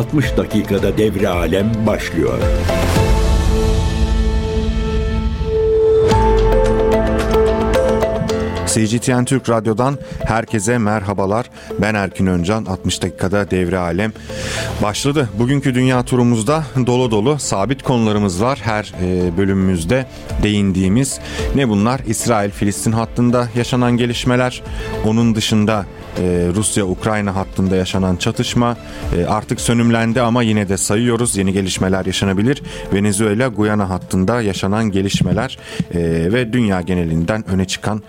60 dakikada devre alem başlıyor. CGTN Türk Radyo'dan herkese merhabalar. Ben Erkin Öncan. 60 dakikada devre alem başladı. Bugünkü dünya turumuzda dolu dolu sabit konularımız var. Her e, bölümümüzde değindiğimiz ne bunlar? İsrail-Filistin hattında yaşanan gelişmeler. Onun dışında e, Rusya-Ukrayna hattında yaşanan çatışma e, artık sönümlendi ama yine de sayıyoruz. Yeni gelişmeler yaşanabilir. Venezuela-Guyana hattında yaşanan gelişmeler ve dünya genelinden öne çıkan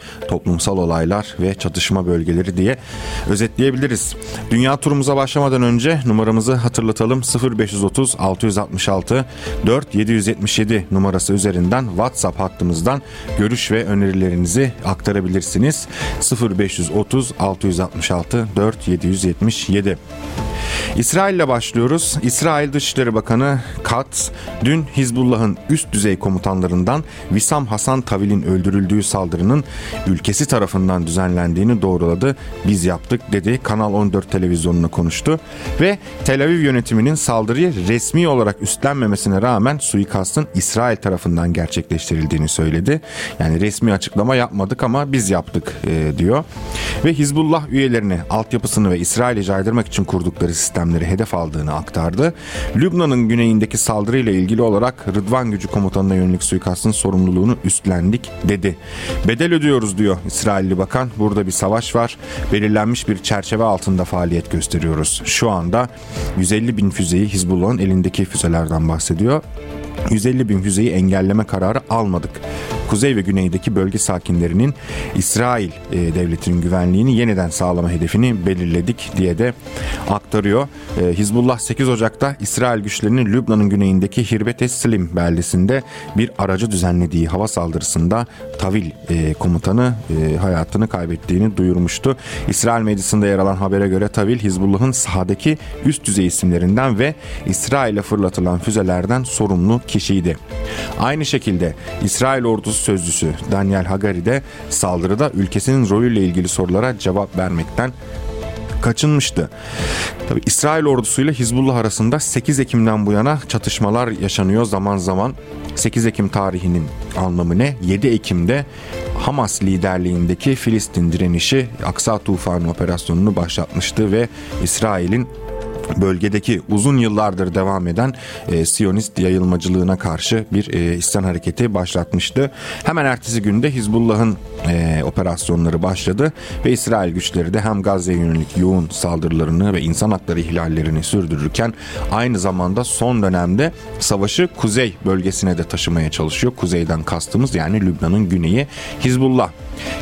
toplumsal olaylar ve çatışma bölgeleri diye özetleyebiliriz. Dünya turumuza başlamadan önce numaramızı hatırlatalım. 0530 666 4 777 numarası üzerinden WhatsApp hattımızdan görüş ve önerilerinizi aktarabilirsiniz. 0530 666 66 4 777. İsrail ile başlıyoruz. İsrail Dışişleri Bakanı Katz dün Hizbullah'ın üst düzey komutanlarından Visam Hasan Tavil'in öldürüldüğü saldırının ülkesi tarafından düzenlendiğini doğruladı. Biz yaptık dedi. Kanal 14 televizyonuna konuştu ve Tel Aviv yönetiminin saldırıyı resmi olarak üstlenmemesine rağmen suikastın İsrail tarafından gerçekleştirildiğini söyledi. Yani resmi açıklama yapmadık ama biz yaptık e, diyor. Ve Hizbullah üyelerini, altyapısını ve İsrail'i caydırmak için kurdukları sistemleri hedef aldığını aktardı. Lübnan'ın güneyindeki saldırıyla ilgili olarak Rıdvan Gücü Komutanı'na yönelik suikastın sorumluluğunu üstlendik dedi. Bedel ödüyoruz diyor İsrailli bakan. Burada bir savaş var. Belirlenmiş bir çerçeve altında faaliyet gösteriyoruz. Şu anda 150 bin füzeyi Hizbullah'ın elindeki füzelerden bahsediyor. 150 bin füzeyi engelleme kararı almadık. Kuzey ve güneydeki bölge sakinlerinin İsrail e, devletinin güvenliğini yeniden sağlama hedefini belirledik diye de aktarıyor. E, Hizbullah 8 Ocak'ta İsrail güçlerinin Lübnan'ın güneyindeki Hirbet Slim beldesinde bir aracı düzenlediği hava saldırısında Tavil e, komutanı e, hayatını kaybettiğini duyurmuştu. İsrail medyasında yer alan habere göre Tavil Hizbullah'ın sahadaki üst düzey isimlerinden ve İsrail'e fırlatılan füzelerden sorumlu kişiydi. Aynı şekilde İsrail ordusu sözcüsü Daniel Hagari de saldırıda ülkesinin rolüyle ilgili sorulara cevap vermekten kaçınmıştı. Tabii İsrail ordusuyla Hizbullah arasında 8 Ekim'den bu yana çatışmalar yaşanıyor zaman zaman. 8 Ekim tarihinin anlamı ne? 7 Ekim'de Hamas liderliğindeki Filistin direnişi Aksa Tufanı operasyonunu başlatmıştı ve İsrail'in bölgedeki uzun yıllardır devam eden e, Siyonist yayılmacılığına karşı bir e, isyan hareketi başlatmıştı. Hemen ertesi günde Hizbullah'ın e, operasyonları başladı ve İsrail güçleri de hem Gazze'ye yönelik yoğun saldırılarını ve insan hakları ihlallerini sürdürürken aynı zamanda son dönemde savaşı kuzey bölgesine de taşımaya çalışıyor. Kuzeyden kastımız yani Lübnan'ın güneyi Hizbullah.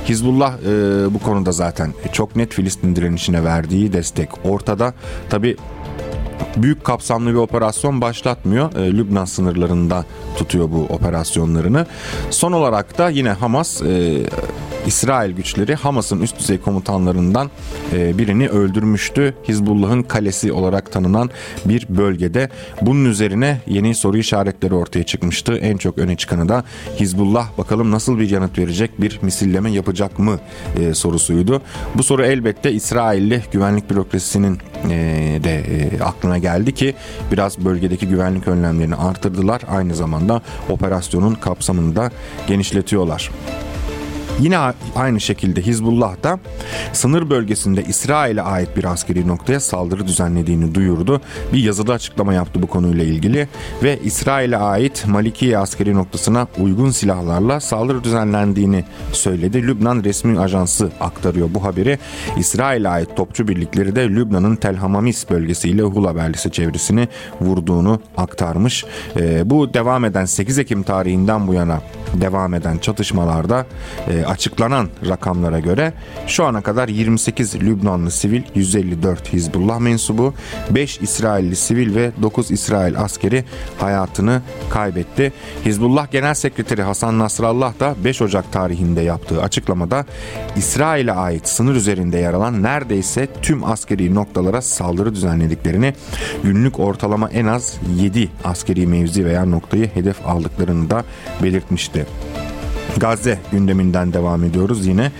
Hizbullah e, bu konuda zaten çok net Filistin direnişine verdiği destek ortada. Tabi büyük kapsamlı bir operasyon başlatmıyor. E, Lübnan sınırlarında tutuyor bu operasyonlarını. Son olarak da yine Hamas e, İsrail güçleri Hamas'ın üst düzey komutanlarından e, birini öldürmüştü. Hizbullah'ın kalesi olarak tanınan bir bölgede. Bunun üzerine yeni soru işaretleri ortaya çıkmıştı. En çok öne çıkanı da Hizbullah bakalım nasıl bir yanıt verecek, bir misilleme yapacak mı e, sorusuydu. Bu soru elbette İsrailli güvenlik bürokrasisinin e, de aklına geldi ki biraz bölgedeki güvenlik önlemlerini artırdılar. Aynı zamanda operasyonun kapsamını da genişletiyorlar. Yine aynı şekilde Hizbullah da sınır bölgesinde İsrail'e ait bir askeri noktaya saldırı düzenlediğini duyurdu. Bir yazılı açıklama yaptı bu konuyla ilgili ve İsrail'e ait Malikiye askeri noktasına uygun silahlarla saldırı düzenlendiğini söyledi. Lübnan resmi ajansı aktarıyor bu haberi. İsrail'e ait topçu birlikleri de Lübnan'ın Tel Hamamis bölgesiyle Hula beldesi çevresini vurduğunu aktarmış. E, bu devam eden 8 Ekim tarihinden bu yana devam eden çatışmalarda e, açıklanan rakamlara göre şu ana kadar 28 Lübnanlı sivil, 154 Hizbullah mensubu, 5 İsrailli sivil ve 9 İsrail askeri hayatını kaybetti. Hizbullah Genel Sekreteri Hasan Nasrallah da 5 Ocak tarihinde yaptığı açıklamada İsrail'e ait sınır üzerinde yer alan neredeyse tüm askeri noktalara saldırı düzenlediklerini, günlük ortalama en az 7 askeri mevzi veya noktayı hedef aldıklarını da belirtmişti. Gazze gündeminden devam ediyoruz yine.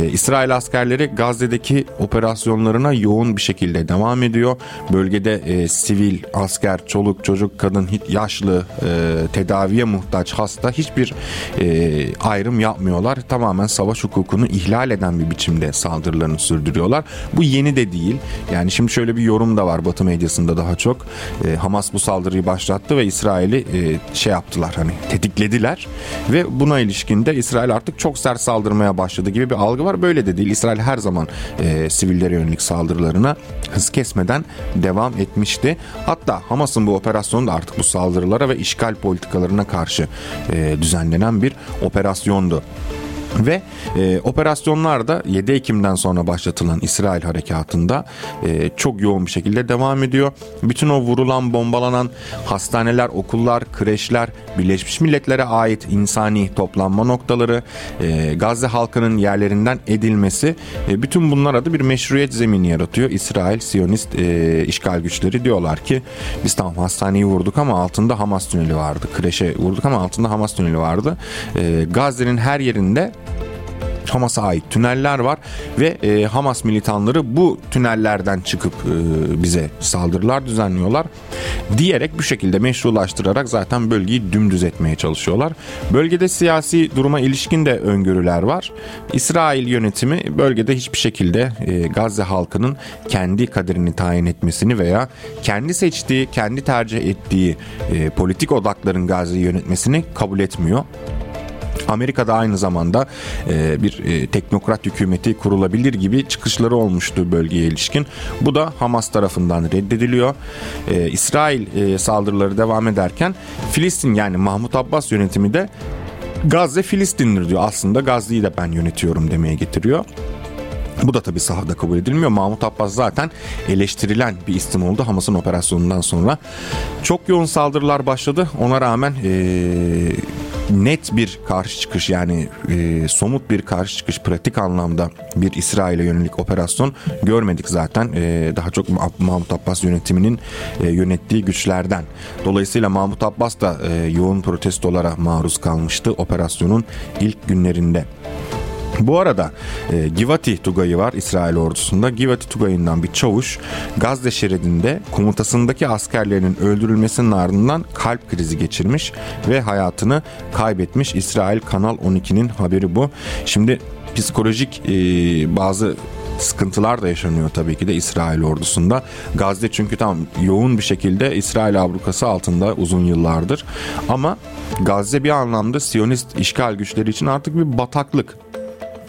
Ee, İsrail askerleri Gazze'deki operasyonlarına yoğun bir şekilde devam ediyor. Bölgede e, sivil, asker, çoluk, çocuk, kadın, yaşlı, e, tedaviye muhtaç, hasta hiçbir e, ayrım yapmıyorlar. Tamamen savaş hukukunu ihlal eden bir biçimde saldırılarını sürdürüyorlar. Bu yeni de değil. Yani şimdi şöyle bir yorum da var Batı medyasında daha çok. E, Hamas bu saldırıyı başlattı ve İsrail'i e, şey yaptılar hani tetiklediler ve buna ilişkin de İsrail artık çok sert saldırmaya başladı gibi bir algı var. Böyle de değil. İsrail her zaman e, sivillere yönelik saldırılarına hız kesmeden devam etmişti. Hatta Hamas'ın bu operasyonu da artık bu saldırılara ve işgal politikalarına karşı e, düzenlenen bir operasyondu. Ve e, operasyonlar da 7 Ekim'den sonra başlatılan İsrail harekatında e, çok yoğun bir şekilde devam ediyor. Bütün o vurulan, bombalanan hastaneler, okullar, kreşler, Birleşmiş Milletler'e ait insani toplanma noktaları, e, Gazze halkının yerlerinden edilmesi, e, bütün bunlar adı bir meşruiyet zemini yaratıyor. İsrail, Siyonist e, işgal güçleri diyorlar ki biz tamam hastaneyi vurduk ama altında Hamas tüneli vardı. Kreşe vurduk ama altında Hamas tüneli vardı. E, Gazze'nin her yerinde Hamas'a ait tüneller var ve e, Hamas militanları bu tünellerden çıkıp e, bize saldırılar düzenliyorlar diyerek bu şekilde meşrulaştırarak zaten bölgeyi dümdüz etmeye çalışıyorlar. Bölgede siyasi duruma ilişkin de öngörüler var. İsrail yönetimi bölgede hiçbir şekilde e, Gazze halkının kendi kaderini tayin etmesini veya kendi seçtiği, kendi tercih ettiği e, politik odakların Gazze'yi yönetmesini kabul etmiyor. Amerika'da aynı zamanda e, bir e, teknokrat hükümeti kurulabilir gibi çıkışları olmuştu bölgeye ilişkin. Bu da Hamas tarafından reddediliyor. E, İsrail e, saldırıları devam ederken Filistin yani Mahmut Abbas yönetimi de Gazze Filistin'dir diyor. Aslında Gazze'yi de ben yönetiyorum demeye getiriyor. Bu da tabii sahada kabul edilmiyor. Mahmut Abbas zaten eleştirilen bir isim oldu Hamas'ın operasyonundan sonra. Çok yoğun saldırılar başladı. Ona rağmen ee, net bir karşı çıkış yani e, somut bir karşı çıkış pratik anlamda bir İsrail'e yönelik operasyon görmedik zaten. E, daha çok Mahmut Abbas yönetiminin e, yönettiği güçlerden. Dolayısıyla Mahmut Abbas da e, yoğun protestolara maruz kalmıştı operasyonun ilk günlerinde. Bu arada e, Givati Tugayı var İsrail ordusunda. Givati Tugayı'ndan bir çavuş Gazze şeridinde komutasındaki askerlerinin öldürülmesinin ardından kalp krizi geçirmiş ve hayatını kaybetmiş. İsrail Kanal 12'nin haberi bu. Şimdi psikolojik e, bazı sıkıntılar da yaşanıyor tabii ki de İsrail ordusunda. Gazze çünkü tam yoğun bir şekilde İsrail ablukası altında uzun yıllardır. Ama Gazze bir anlamda Siyonist işgal güçleri için artık bir bataklık.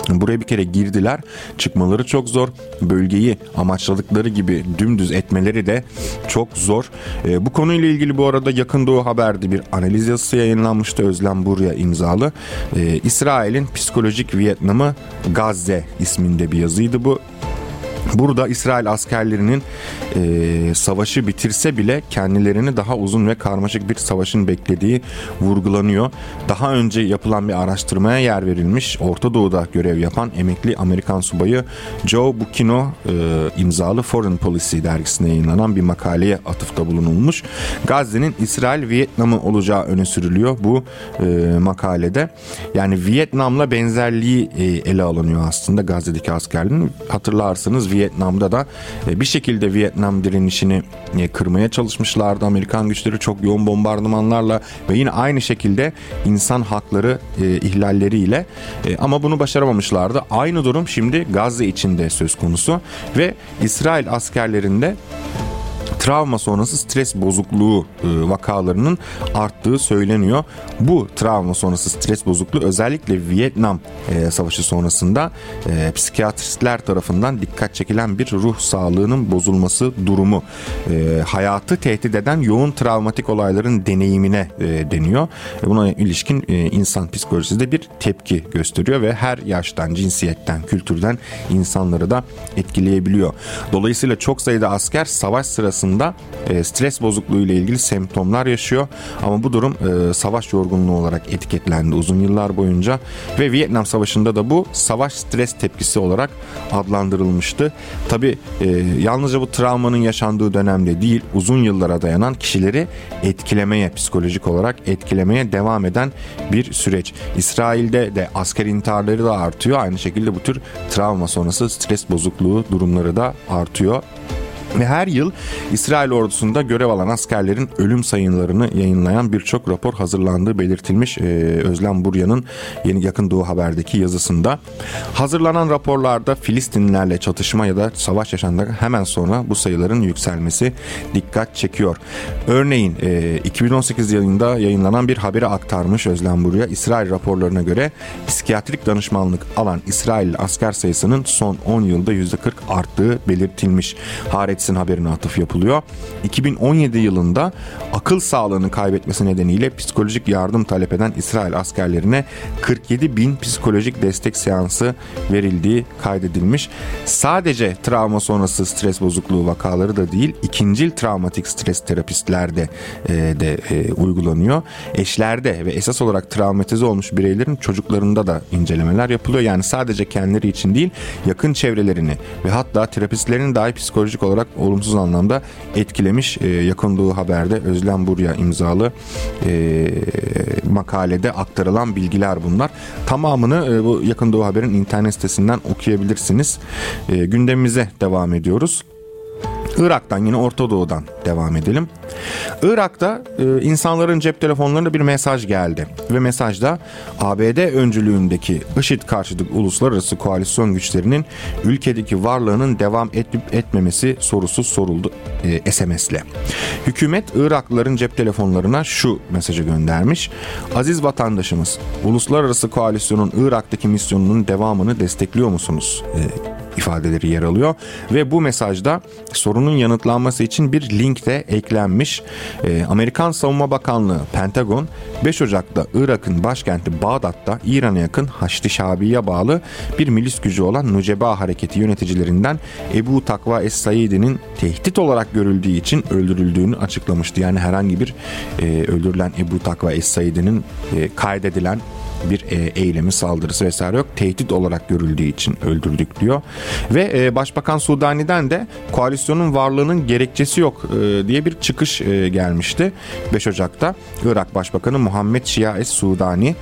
Buraya bir kere girdiler. Çıkmaları çok zor. Bölgeyi amaçladıkları gibi dümdüz etmeleri de çok zor. E, bu konuyla ilgili bu arada Yakın Doğu Haber'de bir analiz yazısı yayınlanmıştı. Özlem Burya imzalı. E, İsrail'in psikolojik Vietnam'ı Gazze isminde bir yazıydı bu. Burada İsrail askerlerinin e, savaşı bitirse bile kendilerini daha uzun ve karmaşık bir savaşın beklediği vurgulanıyor. Daha önce yapılan bir araştırmaya yer verilmiş Orta Doğu'da görev yapan emekli Amerikan subayı Joe Bucchino e, imzalı Foreign Policy dergisine yayınlanan bir makaleye atıfta bulunulmuş. Gazze'nin İsrail Vietnam'ı olacağı öne sürülüyor bu e, makalede. Yani Vietnam'la benzerliği e, ele alınıyor aslında Gazze'deki askerlerin. Hatırlarsınız Vietnam'da da e, bir şekilde Vietnam direnişini e, kırmaya çalışmışlardı. Amerikan güçleri çok yoğun bombardımanlarla ve yine aynı şekilde insan hakları e, ihlalleriyle ama bunu başaramamışlardı. Aynı durum şimdi Gazze içinde söz konusu ve İsrail askerlerinde travma sonrası stres bozukluğu e, vakalarının arttığı söyleniyor. Bu travma sonrası stres bozukluğu özellikle Vietnam e, Savaşı sonrasında e, psikiyatristler tarafından dikkat çekilen bir ruh sağlığının bozulması durumu. Hayatı tehdit eden yoğun travmatik olayların deneyimine deniyor. Buna ilişkin insan psikolojisi de bir tepki gösteriyor ve her yaştan, cinsiyetten, kültürden insanları da etkileyebiliyor. Dolayısıyla çok sayıda asker savaş sırasında sırasında e, stres bozukluğu ile ilgili semptomlar yaşıyor. Ama bu durum e, savaş yorgunluğu olarak etiketlendi uzun yıllar boyunca ve Vietnam Savaşı'nda da bu savaş stres tepkisi olarak adlandırılmıştı. Tabi e, yalnızca bu travmanın yaşandığı dönemde değil uzun yıllara dayanan kişileri etkilemeye psikolojik olarak etkilemeye devam eden bir süreç. İsrail'de de asker intiharları da artıyor. Aynı şekilde bu tür travma sonrası stres bozukluğu durumları da artıyor. Ve her yıl İsrail ordusunda görev alan askerlerin ölüm sayılarını yayınlayan birçok rapor hazırlandığı belirtilmiş ee, Özlem Burya'nın Yeni Yakın Doğu Haber'deki yazısında. Hazırlanan raporlarda Filistinlerle çatışma ya da savaş yaşandıktan hemen sonra bu sayıların yükselmesi dikkat çekiyor. Örneğin e, 2018 yılında yayınlanan bir haberi aktarmış Özlem Burya. İsrail raporlarına göre psikiyatrik danışmanlık alan İsrail asker sayısının son 10 yılda %40 arttığı belirtilmiş. Haaretz Haaretz'in haberine atıf yapılıyor. 2017 yılında akıl sağlığını kaybetmesi nedeniyle psikolojik yardım talep eden İsrail askerlerine 47 bin psikolojik destek seansı verildiği kaydedilmiş. Sadece travma sonrası stres bozukluğu vakaları da değil, ikincil travmatik stres terapistlerde e, de e, uygulanıyor. Eşlerde ve esas olarak travmatize olmuş bireylerin çocuklarında da incelemeler yapılıyor. Yani sadece kendileri için değil, yakın çevrelerini ve hatta terapistlerin dahi psikolojik olarak olumsuz anlamda etkilemiş. E, yakın Doğu Haber'de Özlem Burya imzalı e, makalede aktarılan bilgiler bunlar. Tamamını e, bu Yakın Doğu Haber'in internet sitesinden okuyabilirsiniz. E, gündemimize devam ediyoruz. Irak'tan yine Orta Doğu'dan devam edelim. Irak'ta e, insanların cep telefonlarına bir mesaj geldi ve mesajda ABD öncülüğündeki IŞİD karşıtı uluslararası koalisyon güçlerinin ülkedeki varlığının devam edip etmemesi sorusu soruldu e, SMS'le. Hükümet Iraklıların cep telefonlarına şu mesajı göndermiş. Aziz vatandaşımız, uluslararası koalisyonun Irak'taki misyonunun devamını destekliyor musunuz? E, ifadeleri yer alıyor ve bu mesajda sorunun yanıtlanması için bir link de eklenmiş. Ee, Amerikan Savunma Bakanlığı Pentagon 5 Ocak'ta Irak'ın başkenti Bağdat'ta İran'a yakın Haçlı Şabi'ye bağlı bir milis gücü olan Nuceba hareketi yöneticilerinden Ebu Takva Es-Saidi'nin tehdit olarak görüldüğü için öldürüldüğünü açıklamıştı. Yani herhangi bir e, öldürülen Ebu Takva Es-Saidi'nin e, kaydedilen bir e, eylemi, saldırısı vesaire yok. Tehdit olarak görüldüğü için öldürdük diyor. Ve e, Başbakan Sudani'den de koalisyonun varlığının gerekçesi yok e, diye bir çıkış gelmişti 5 Ocak'ta. Irak Başbakanı Muhammed Şia Es Sudani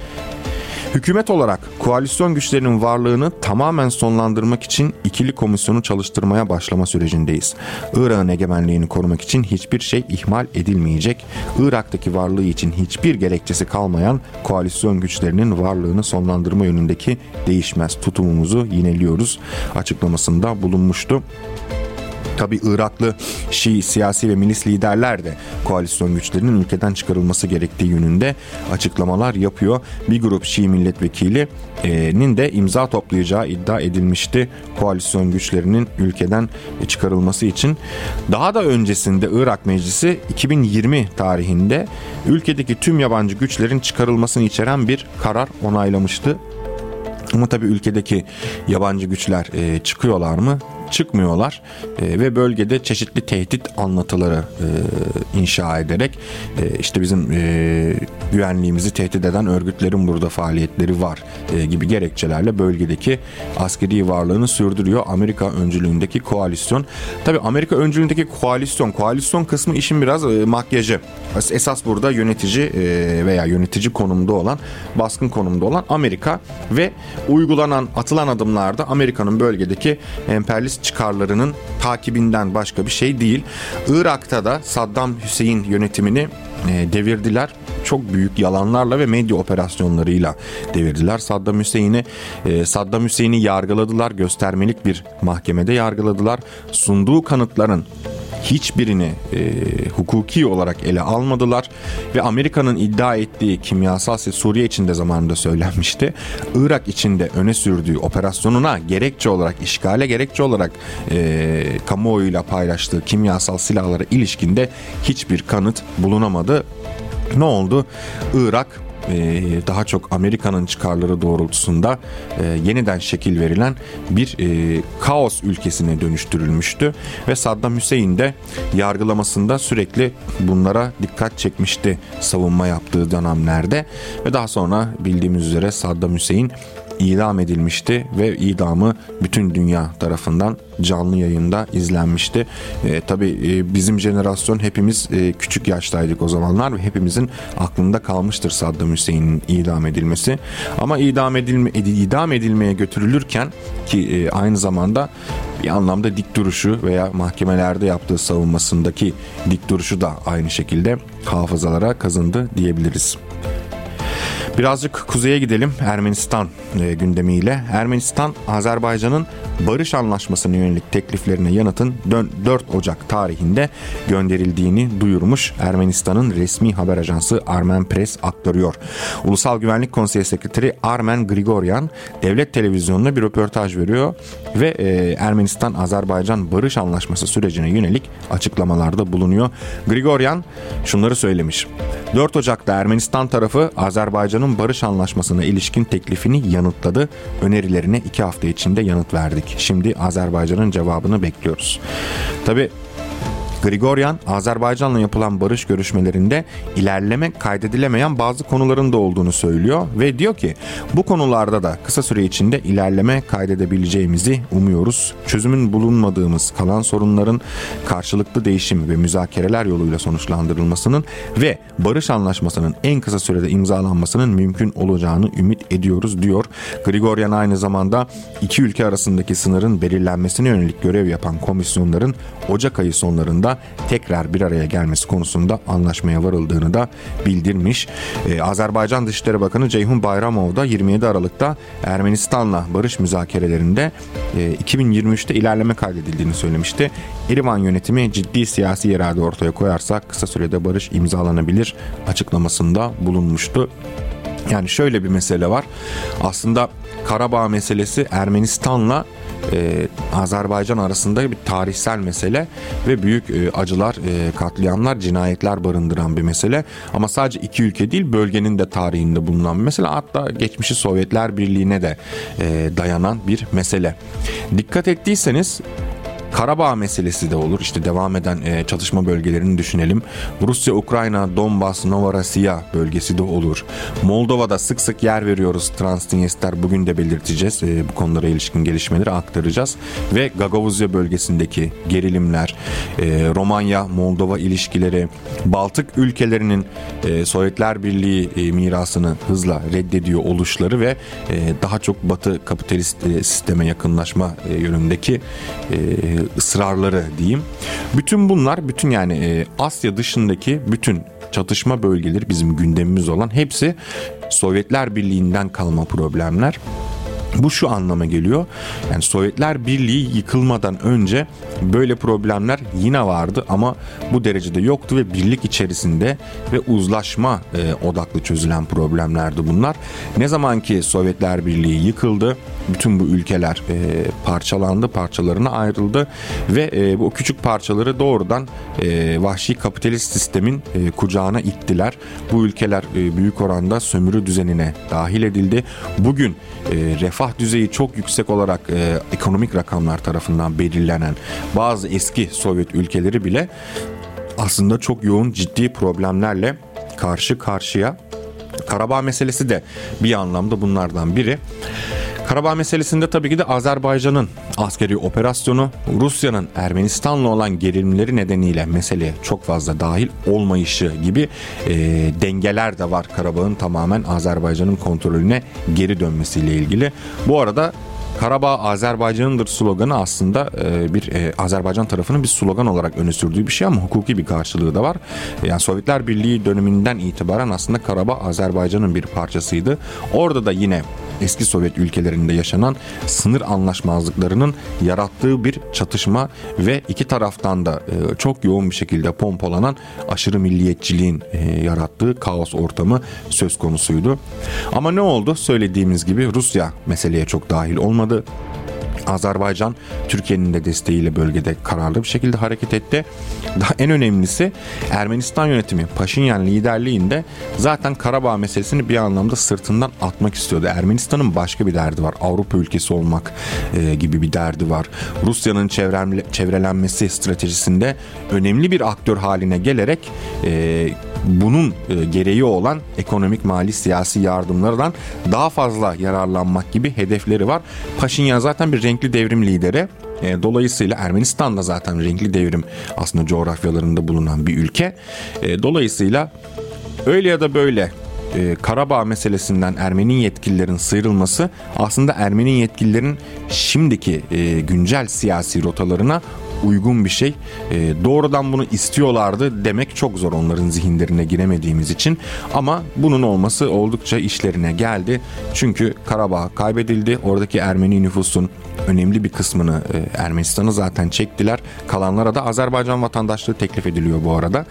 Hükümet olarak koalisyon güçlerinin varlığını tamamen sonlandırmak için ikili komisyonu çalıştırmaya başlama sürecindeyiz. Irak'ın egemenliğini korumak için hiçbir şey ihmal edilmeyecek. Irak'taki varlığı için hiçbir gerekçesi kalmayan koalisyon güçlerinin varlığını sonlandırma yönündeki değişmez tutumumuzu yineliyoruz açıklamasında bulunmuştu. Tabi Iraklı Şii siyasi ve milis liderler de koalisyon güçlerinin ülkeden çıkarılması gerektiği yönünde açıklamalar yapıyor. Bir grup Şii milletvekilinin de imza toplayacağı iddia edilmişti koalisyon güçlerinin ülkeden çıkarılması için. Daha da öncesinde Irak Meclisi 2020 tarihinde ülkedeki tüm yabancı güçlerin çıkarılmasını içeren bir karar onaylamıştı. Ama tabii ülkedeki yabancı güçler e, çıkıyorlar mı? Çıkmıyorlar e, ve bölgede çeşitli tehdit anlatıları e, inşa ederek e, işte bizim e, güvenliğimizi tehdit eden örgütlerin burada faaliyetleri var e, gibi gerekçelerle bölgedeki askeri varlığını sürdürüyor Amerika öncülüğündeki koalisyon. Tabi Amerika öncülüğündeki koalisyon, koalisyon kısmı işin biraz e, makyajı. Esas burada yönetici e, veya yönetici konumda olan, baskın konumda olan Amerika ve uygulanan, atılan adımlarda Amerika'nın bölgedeki emperyalist çıkarlarının takibinden başka bir şey değil. Irak'ta da Saddam Hüseyin yönetimini e, devirdiler. Çok büyük yalanlarla ve medya operasyonlarıyla devirdiler. Saddam Hüseyin'i e, Saddam Hüseyin'i yargıladılar. Göstermelik bir mahkemede yargıladılar. Sunduğu kanıtların hiçbirini e, hukuki olarak ele almadılar ve Amerika'nın iddia ettiği kimyasal silah Suriye içinde zamanında söylenmişti. Irak içinde öne sürdüğü operasyonuna gerekçe olarak işgale gerekçe olarak e, kamuoyuyla paylaştığı kimyasal silahlara ilişkinde hiçbir kanıt bulunamadı. Ne oldu? Irak e, daha çok Amerika'nın çıkarları doğrultusunda e, yeniden şekil verilen bir e, kaos ülkesine dönüştürülmüştü. Ve Saddam Hüseyin de yargılamasında sürekli bunlara dikkat çekmişti savunma yaptığı dönemlerde. Ve daha sonra bildiğimiz üzere Saddam Hüseyin idam edilmişti ve idamı bütün dünya tarafından canlı yayında izlenmişti. E, tabii e, bizim jenerasyon hepimiz e, küçük yaştaydık o zamanlar ve hepimizin aklında kalmıştır Saddam Hüseyin'in idam edilmesi. Ama idam edilme idam edilmeye götürülürken ki e, aynı zamanda bir anlamda dik duruşu veya mahkemelerde yaptığı savunmasındaki dik duruşu da aynı şekilde hafızalara kazındı diyebiliriz. Birazcık kuzeye gidelim Ermenistan e, gündemiyle. Ermenistan Azerbaycan'ın barış anlaşmasına yönelik tekliflerine yanıtın 4 Ocak tarihinde gönderildiğini duyurmuş. Ermenistan'ın resmi haber ajansı Armen Press aktarıyor. Ulusal Güvenlik Konseyi Sekreteri Armen Grigoryan devlet televizyonuna bir röportaj veriyor ve e, Ermenistan-Azerbaycan barış anlaşması sürecine yönelik açıklamalarda bulunuyor. Grigoryan şunları söylemiş. 4 Ocak'ta Ermenistan tarafı Azerbaycan'ın barış anlaşmasına ilişkin teklifini yanıtladı. Önerilerine 2 hafta içinde yanıt verdik. Şimdi Azerbaycan'ın cevabını bekliyoruz. Tabi Grigoryan, Azerbaycan'la yapılan barış görüşmelerinde ilerleme kaydedilemeyen bazı konuların da olduğunu söylüyor ve diyor ki bu konularda da kısa süre içinde ilerleme kaydedebileceğimizi umuyoruz. Çözümün bulunmadığımız kalan sorunların karşılıklı değişim ve müzakereler yoluyla sonuçlandırılmasının ve barış anlaşmasının en kısa sürede imzalanmasının mümkün olacağını ümit ediyoruz diyor. Grigoryan aynı zamanda iki ülke arasındaki sınırın belirlenmesine yönelik görev yapan komisyonların Ocak ayı sonlarında tekrar bir araya gelmesi konusunda anlaşmaya varıldığını da bildirmiş. Ee, Azerbaycan Dışişleri Bakanı Ceyhun Bayramov da 27 Aralık'ta Ermenistan'la barış müzakerelerinde e, 2023'te ilerleme kaydedildiğini söylemişti. Erivan yönetimi ciddi siyasi irade ortaya koyarsa kısa sürede barış imzalanabilir açıklamasında bulunmuştu. Yani şöyle bir mesele var. Aslında Karabağ meselesi Ermenistan'la e, Azerbaycan arasında bir tarihsel mesele ve büyük e, acılar, e, katliamlar, cinayetler barındıran bir mesele. Ama sadece iki ülke değil bölgenin de tarihinde bulunan bir mesele. Hatta geçmişi Sovyetler Birliği'ne de e, dayanan bir mesele. Dikkat ettiyseniz Karabağ meselesi de olur. İşte devam eden e, çatışma bölgelerini düşünelim. Rusya, Ukrayna, Donbas, Novorossiya bölgesi de olur. Moldova'da sık sık yer veriyoruz. Transnistria bugün de belirteceğiz. E, bu konulara ilişkin gelişmeleri aktaracağız. Ve Gagavuzya bölgesindeki gerilimler, e, Romanya, Moldova ilişkileri, Baltık ülkelerinin e, Sovyetler Birliği e, mirasını hızla reddediyor oluşları ve e, daha çok Batı kapitalist e, sisteme yakınlaşma e, yönündeki e, ısrarları diyeyim. Bütün bunlar bütün yani e, Asya dışındaki bütün çatışma bölgeleri bizim gündemimiz olan hepsi Sovyetler Birliği'nden kalma problemler. Bu şu anlama geliyor. Yani Sovyetler Birliği yıkılmadan önce böyle problemler yine vardı ama bu derecede yoktu ve birlik içerisinde ve uzlaşma e, odaklı çözülen problemlerdi bunlar. Ne zaman ki Sovyetler Birliği yıkıldı, bütün bu ülkeler e, parçalandı, parçalarına ayrıldı ve e, bu küçük parçaları doğrudan e, vahşi kapitalist sistemin e, kucağına ittiler. Bu ülkeler e, büyük oranda sömürü düzenine dahil edildi. Bugün e, refah düzeyi çok yüksek olarak e, ekonomik rakamlar tarafından belirlenen bazı eski Sovyet ülkeleri bile aslında çok yoğun ciddi problemlerle karşı karşıya. Karabağ meselesi de bir anlamda bunlardan biri. Karabağ meselesinde tabii ki de Azerbaycan'ın askeri operasyonu Rusya'nın Ermenistan'la olan gerilimleri nedeniyle meseleye çok fazla dahil olmayışı gibi e, dengeler de var Karabağ'ın tamamen Azerbaycan'ın kontrolüne geri dönmesiyle ilgili. Bu arada Karabağ Azerbaycan'ındır sloganı aslında bir Azerbaycan tarafının bir slogan olarak öne sürdüğü bir şey ama hukuki bir karşılığı da var. Yani Sovyetler Birliği döneminden itibaren aslında Karabağ Azerbaycan'ın bir parçasıydı. Orada da yine eski Sovyet ülkelerinde yaşanan sınır anlaşmazlıklarının yarattığı bir çatışma ve iki taraftan da e, çok yoğun bir şekilde pompalanan aşırı milliyetçiliğin e, yarattığı kaos ortamı söz konusuydu. Ama ne oldu? Söylediğimiz gibi Rusya meseleye çok dahil olmadı. Azerbaycan Türkiye'nin de desteğiyle bölgede kararlı bir şekilde hareket etti. Daha en önemlisi Ermenistan yönetimi Paşinyan liderliğinde zaten Karabağ meselesini bir anlamda sırtından atmak istiyordu. Ermenistan'ın başka bir derdi var. Avrupa ülkesi olmak e, gibi bir derdi var. Rusya'nın çevrelenmesi stratejisinde önemli bir aktör haline gelerek e, bunun e, gereği olan ekonomik, mali, siyasi yardımlardan daha fazla yararlanmak gibi hedefleri var. Paşinyan zaten bir renkli devrim lideri. E, dolayısıyla Ermenistan da zaten renkli devrim aslında coğrafyalarında bulunan bir ülke. E, dolayısıyla öyle ya da böyle Karabağ meselesinden Ermeni yetkililerin sıyrılması aslında Ermeni yetkililerin şimdiki güncel siyasi rotalarına uygun bir şey. E, doğrudan bunu istiyorlardı demek çok zor onların zihinlerine giremediğimiz için. Ama bunun olması oldukça işlerine geldi. Çünkü Karabağ kaybedildi. Oradaki Ermeni nüfusun önemli bir kısmını e, Ermenistan'ı zaten çektiler. Kalanlara da Azerbaycan vatandaşlığı teklif ediliyor bu arada.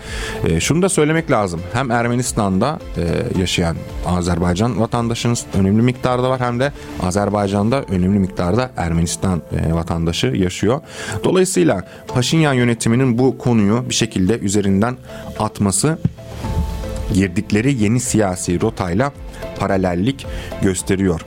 E, şunu da söylemek lazım. Hem Ermenistan'da e, yaşayan Azerbaycan vatandaşınız önemli miktarda var hem de Azerbaycan'da önemli miktarda Ermenistan e, vatandaşı yaşıyor. Paşinyan yönetiminin bu konuyu bir şekilde üzerinden atması girdikleri yeni siyasi rotayla paralellik gösteriyor.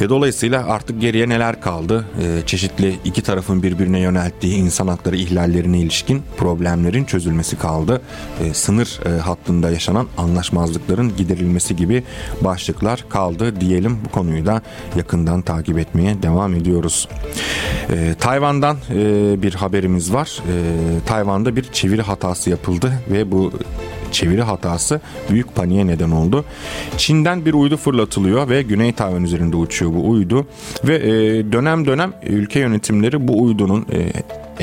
E, dolayısıyla artık geriye neler kaldı? E, çeşitli iki tarafın birbirine yönelttiği insan hakları ihlallerine ilişkin problemlerin çözülmesi kaldı. E, sınır e, hattında yaşanan anlaşmazlıkların giderilmesi gibi başlıklar kaldı diyelim. Bu konuyu da yakından takip etmeye devam ediyoruz. E, Tayvan'dan e, bir haberimiz var. E, Tayvan'da bir çeviri hatası yapıldı ve bu çeviri hatası büyük paniğe neden oldu. Çin'den bir uydu fırlatılıyor ve Güney Tayvan üzerinde uçuyor bu uydu ve e, dönem dönem ülke yönetimleri bu uydunun e,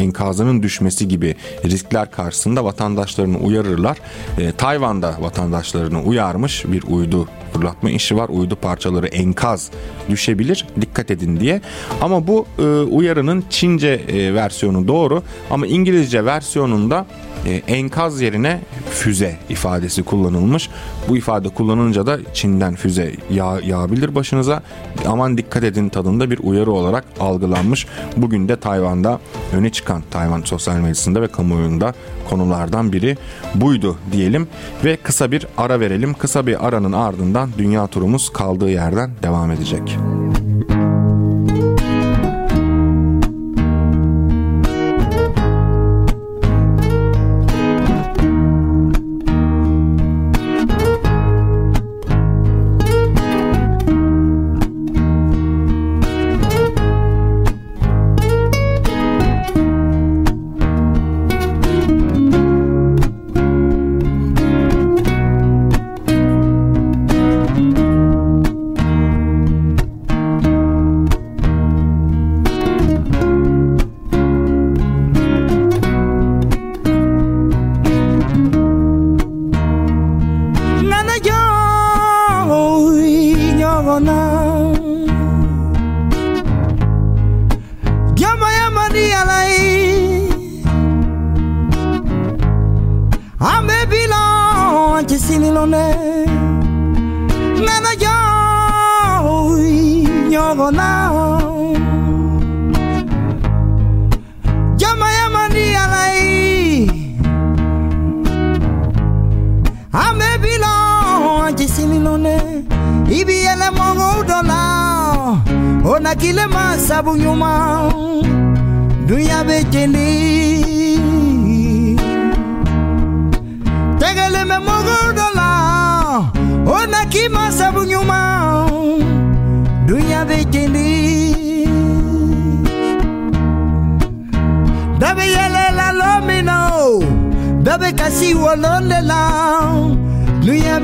enkazının düşmesi gibi riskler karşısında vatandaşlarını uyarırlar. E, Tayvan'da vatandaşlarını uyarmış bir uydu fırlatma işi var. Uydu parçaları enkaz düşebilir. Dikkat edin diye. Ama bu e, uyarının Çince e, versiyonu doğru ama İngilizce versiyonunda e, enkaz yerine füze ifadesi kullanılmış. Bu ifade kullanınca da Çin'den füze yağ, yağabilir başınıza. Aman dikkat edin tadında bir uyarı olarak algılanmış. Bugün de Tayvan'da öne çıkan Tayvan sosyal medyasında ve kamuoyunda konulardan biri buydu diyelim ve kısa bir ara verelim. Kısa bir aranın ardından dünya turumuz kaldığı yerden devam edecek. dakikada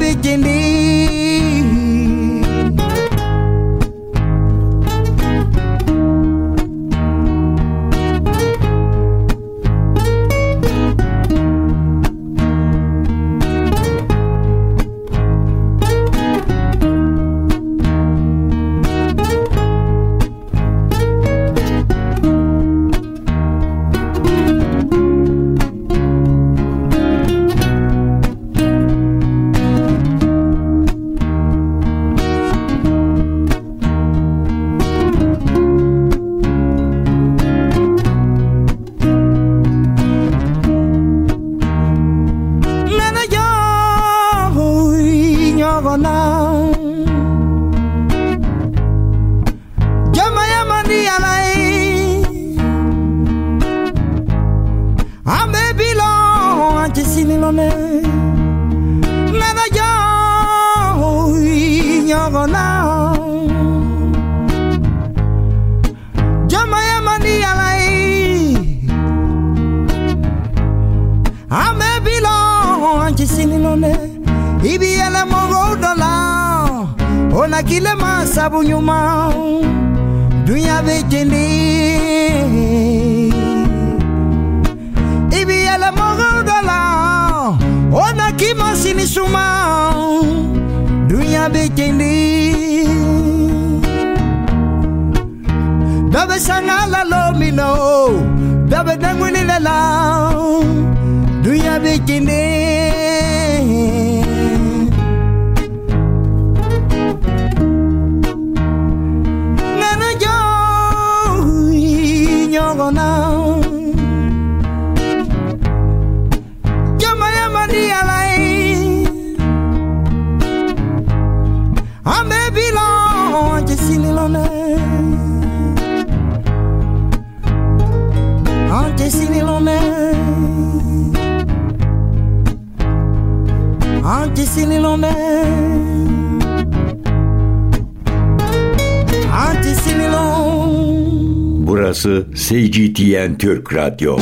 இருக்கின்ற sanga la lo mi no. Daba dangwini la la. Dunya bikini. dessiner l'emmène. Burası CGTN Türk Radyo.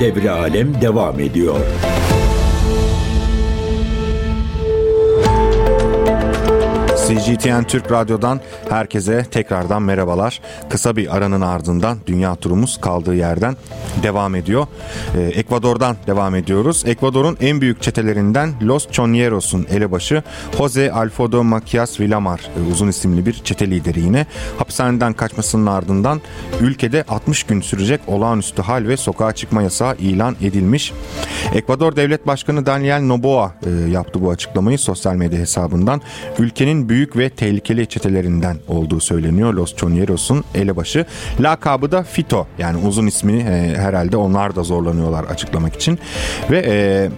Devre alem devam ediyor. CGTN Türk Radyo'dan herkese tekrardan merhabalar. Kısa bir aranın ardından dünya turumuz kaldığı yerden devam ediyor. Ee, Ekvador'dan devam ediyoruz. Ekvador'un en büyük çetelerinden Los Chonieros''un elebaşı Jose Alfredo Macias Villamar e, uzun isimli bir çete lideri yine hapishaneden kaçmasının ardından ülkede 60 gün sürecek olağanüstü hal ve sokağa çıkma yasağı ilan edilmiş. Ekvador Devlet Başkanı Daniel Noboa e, yaptı bu açıklamayı sosyal medya hesabından. Ülkenin büyük ve tehlikeli çetelerinden olduğu söyleniyor Los Chonieros''un elebaşı. Lakabı da Fito yani uzun ismini e, herhalde onlar da zorlanıyorlar açıklamak için. Ve e,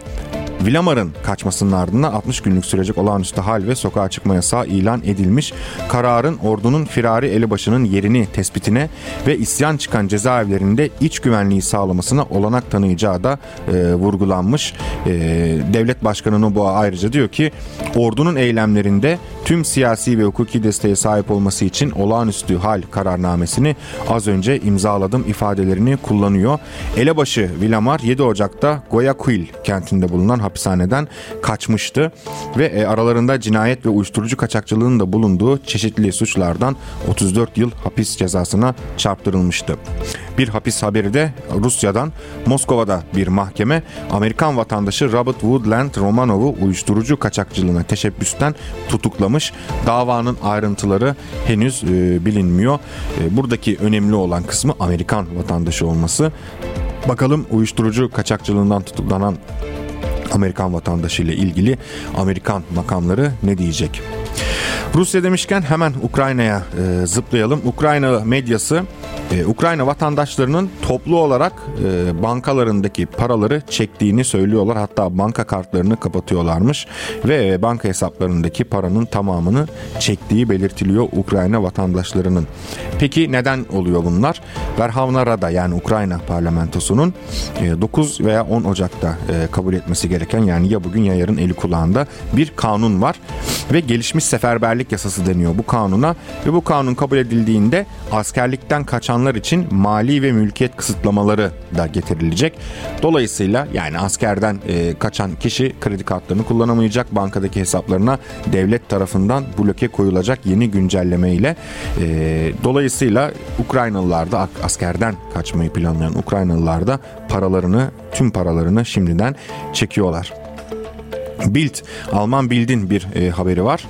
Vilamar'ın kaçmasının ardından 60 günlük sürecek olağanüstü hal ve sokağa çıkma yasağı ilan edilmiş. Kararın ordunun firari elebaşının yerini tespitine ve isyan çıkan cezaevlerinde iç güvenliği sağlamasına olanak tanıyacağı da e, vurgulanmış. E, Devlet Başkanı Noboa ayrıca diyor ki ordunun eylemlerinde tüm siyasi ve hukuki desteğe sahip olması için olağanüstü hal kararnamesini az önce imzaladım ifadelerini kullanıyor. Elebaşı Vilamar 7 Ocak'ta Guayaquil kentinde bulunan hapishaneden kaçmıştı ve e, aralarında cinayet ve uyuşturucu kaçakçılığının da bulunduğu çeşitli suçlardan 34 yıl hapis cezasına çarptırılmıştı. Bir hapis haberi de Rusya'dan Moskova'da bir mahkeme Amerikan vatandaşı Robert Woodland Romanov'u uyuşturucu kaçakçılığına teşebbüsten tutuklamış. Davanın ayrıntıları henüz e, bilinmiyor. E, buradaki önemli olan kısmı Amerikan vatandaşı olması. Bakalım uyuşturucu kaçakçılığından tutuklanan Amerikan vatandaşı ile ilgili Amerikan makamları ne diyecek? Rusya demişken hemen Ukrayna'ya e, zıplayalım. Ukrayna medyası e, Ukrayna vatandaşlarının toplu olarak e, bankalarındaki paraları çektiğini söylüyorlar. Hatta banka kartlarını kapatıyorlarmış ve e, banka hesaplarındaki paranın tamamını çektiği belirtiliyor Ukrayna vatandaşlarının. Peki neden oluyor bunlar? Verhavna Rada yani Ukrayna parlamentosunun e, 9 veya 10 Ocak'ta e, kabul etmesi gereken yani ya bugün ya yarın eli kulağında bir kanun var ve gelişmiş seferberlik yasası deniyor bu kanuna ve bu kanun kabul edildiğinde askerlikten kaçanlar için mali ve mülkiyet kısıtlamaları da getirilecek. Dolayısıyla yani askerden e, kaçan kişi kredi kartlarını kullanamayacak, bankadaki hesaplarına devlet tarafından bloke koyulacak yeni güncelleme ile. E, dolayısıyla Ukraynalılar da askerden kaçmayı planlayan Ukraynalılar da paralarını, tüm paralarını şimdiden çekiyorlar. Bild, Alman Bild'in bir e, haberi var.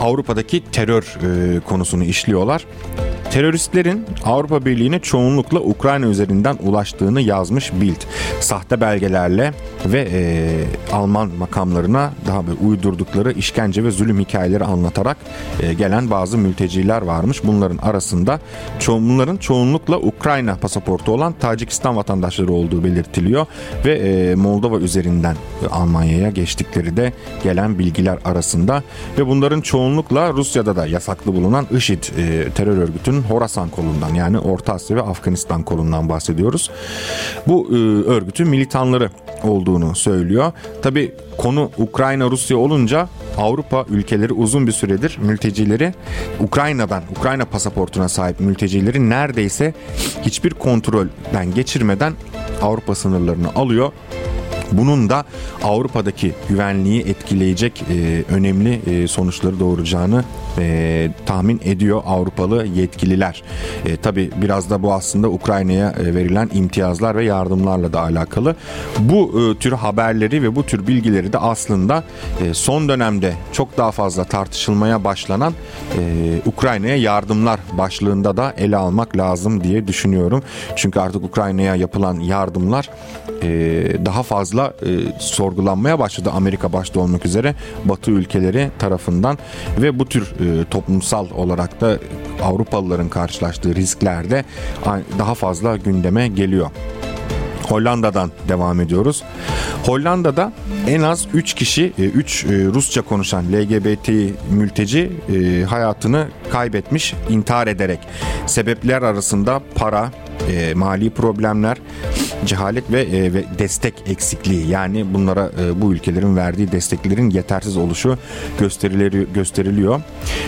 Avrupa'daki terör e, konusunu işliyorlar. Teröristlerin Avrupa Birliği'ne çoğunlukla Ukrayna üzerinden ulaştığını yazmış Bild. Sahte belgelerle ve e, Alman makamlarına daha bir uydurdukları işkence ve zulüm hikayeleri anlatarak e, gelen bazı mülteciler varmış. Bunların arasında ço bunların çoğunlukla Ukrayna pasaportu olan Tacikistan vatandaşları olduğu belirtiliyor ve e, Moldova üzerinden Almanya'ya geçtikleri de gelen bilgiler arasında ve bunların çoğunlukla Rusya'da da yasaklı bulunan IŞİD e, terör örgütünün Horasan kolundan yani Orta Asya ve Afganistan kolundan bahsediyoruz. Bu e, örgütün militanları olduğunu söylüyor. Tabi konu Ukrayna Rusya olunca Avrupa ülkeleri uzun bir süredir mültecileri Ukrayna'dan Ukrayna pasaportuna sahip mültecileri neredeyse hiçbir kontrolden geçirmeden Avrupa sınırlarını alıyor bunun da Avrupa'daki güvenliği etkileyecek e, önemli e, sonuçları doğuracağını e, tahmin ediyor Avrupalı yetkililer. E, Tabi biraz da bu aslında Ukrayna'ya e, verilen imtiyazlar ve yardımlarla da alakalı. Bu e, tür haberleri ve bu tür bilgileri de aslında e, son dönemde çok daha fazla tartışılmaya başlanan e, Ukrayna'ya yardımlar başlığında da ele almak lazım diye düşünüyorum. Çünkü artık Ukrayna'ya yapılan yardımlar e, daha fazla e, sorgulanmaya başladı Amerika başta olmak üzere Batı ülkeleri tarafından ve bu tür toplumsal olarak da Avrupalıların karşılaştığı risklerde daha fazla gündeme geliyor. Hollanda'dan devam ediyoruz. Hollanda'da en az 3 kişi, 3 e, Rusça konuşan LGBT mülteci e, hayatını kaybetmiş intihar ederek. Sebepler arasında para, e, mali problemler, cehalet ve, e, ve destek eksikliği yani bunlara e, bu ülkelerin verdiği desteklerin yetersiz oluşu gösteriliyor. gösteriliyor.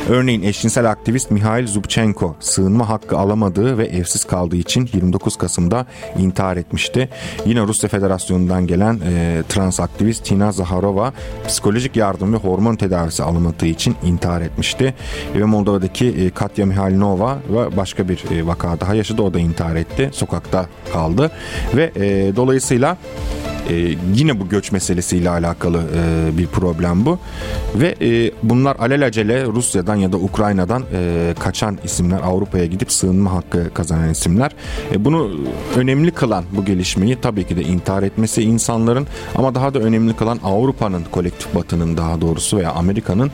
Örneğin eşcinsel aktivist Mihail Zubchenko sığınma hakkı alamadığı ve evsiz kaldığı için 29 Kasım'da intihar etmişti. Yine Rusya Federasyonu'ndan gelen e, trans aktivist Tina Zaharova psikolojik yardım ve hormon tedavisi alamadığı için intihar etmişti. Ve Moldova'daki e, Katya Mihailinova ve başka bir e, vaka daha yaşadı. O da intihar etti. Sokakta kaldı. Ve e, dolayısıyla e, yine bu göç meselesiyle alakalı e, bir problem bu. Ve e, bunlar alelacele Rusya'dan ya da Ukrayna'dan e, kaçan isimler Avrupa'ya gidip sığınma hakkı kazanan isimler. E, bunu önemli kılan bu gelişmeyi tabii ki de intihar etmesi insanların ama daha da önemli kılan Avrupa'nın kolektif batının daha doğrusu veya Amerika'nın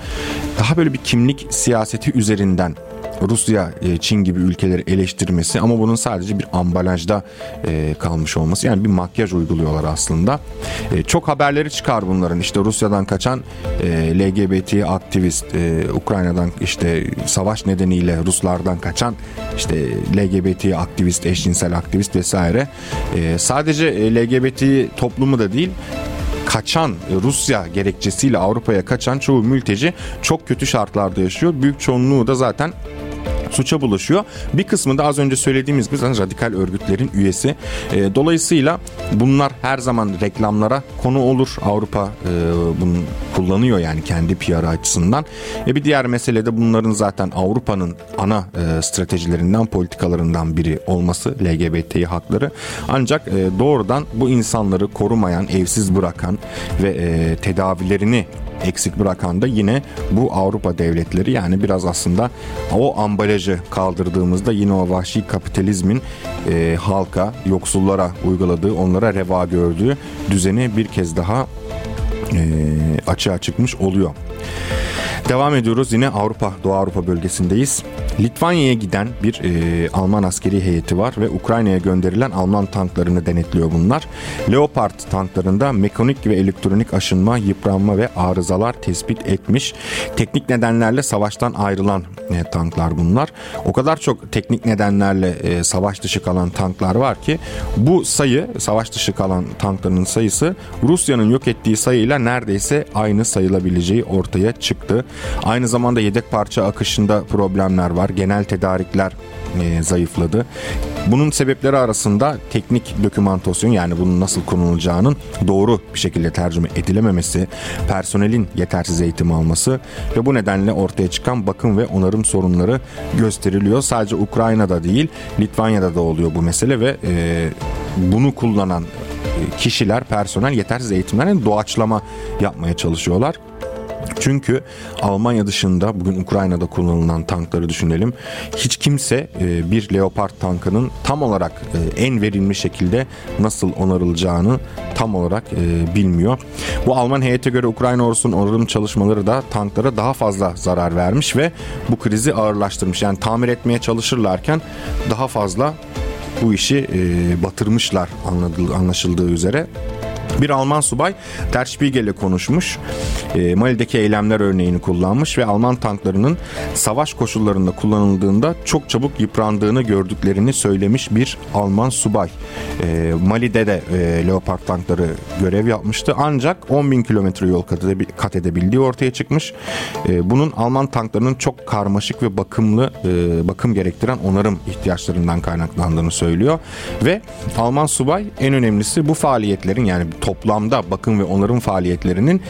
daha böyle bir kimlik siyaseti üzerinden Rusya, e, Çin gibi ülkeleri eleştirmesi ama bunun sadece bir ambalajda e, kalmış olması. Yani bir makyaj uyguluyorlar aslında. E, çok haberleri çıkar bunların. İşte Rusya'dan kaçan LGBT aktivist, Ukrayna'dan işte savaş nedeniyle Ruslardan kaçan işte LGBT aktivist, eşcinsel aktivist vesaire. Sadece LGBT toplumu da değil kaçan Rusya gerekçesiyle Avrupa'ya kaçan çoğu mülteci çok kötü şartlarda yaşıyor. Büyük çoğunluğu da zaten suça bulaşıyor. Bir kısmı da az önce söylediğimiz gibi radikal örgütlerin üyesi. E, dolayısıyla bunlar her zaman reklamlara konu olur. Avrupa e, bunu kullanıyor yani kendi PR açısından. E, bir diğer mesele de bunların zaten Avrupa'nın ana e, stratejilerinden, politikalarından biri olması LGBTİ hakları. Ancak e, doğrudan bu insanları korumayan, evsiz bırakan ve e, tedavilerini eksik bırakan da yine bu Avrupa devletleri yani biraz aslında o ambalajı kaldırdığımızda yine o vahşi kapitalizmin e, halka, yoksullara uyguladığı, onlara reva gördüğü düzeni bir kez daha e, açığa çıkmış oluyor. Devam ediyoruz yine Avrupa, Doğu Avrupa bölgesindeyiz. Litvanya'ya giden bir e, Alman askeri heyeti var ve Ukrayna'ya gönderilen Alman tanklarını denetliyor bunlar. Leopard tanklarında mekanik ve elektronik aşınma, yıpranma ve arızalar tespit etmiş. Teknik nedenlerle savaştan ayrılan e, tanklar bunlar. O kadar çok teknik nedenlerle e, savaş dışı kalan tanklar var ki bu sayı savaş dışı kalan tankların sayısı Rusya'nın yok ettiği sayıyla neredeyse aynı sayılabileceği ortaya çıktı. Aynı zamanda yedek parça akışında problemler var. Genel tedarikler e, zayıfladı. Bunun sebepleri arasında teknik dokümantasyon yani bunun nasıl kullanılacağının doğru bir şekilde tercüme edilememesi, personelin yetersiz eğitim alması ve bu nedenle ortaya çıkan bakım ve onarım sorunları gösteriliyor. Sadece Ukrayna'da değil Litvanya'da da oluyor bu mesele ve e, bunu kullanan kişiler, personel yetersiz eğitimlerle doğaçlama yapmaya çalışıyorlar. Çünkü Almanya dışında bugün Ukrayna'da kullanılan tankları düşünelim. Hiç kimse e, bir Leopard tankının tam olarak e, en verimli şekilde nasıl onarılacağını tam olarak e, bilmiyor. Bu Alman heyete göre Ukrayna ordusunun onarım çalışmaları da tanklara daha fazla zarar vermiş ve bu krizi ağırlaştırmış. Yani tamir etmeye çalışırlarken daha fazla bu işi batırmışlar anlaşıldığı üzere. Bir Alman subay Der Spiegel'le konuşmuş. E, Mali'deki eylemler örneğini kullanmış ve Alman tanklarının savaş koşullarında kullanıldığında çok çabuk yıprandığını gördüklerini söylemiş bir Alman subay. E, Mali'de de e, Leopard tankları görev yapmıştı ancak 10 bin kilometre yol kat edebildiği ortaya çıkmış. E, bunun Alman tanklarının çok karmaşık ve bakımlı e, bakım gerektiren onarım ihtiyaçlarından kaynaklandığını söylüyor ve Alman subay en önemlisi bu faaliyetlerin yani toplamda bakım ve onarım faaliyetlerinin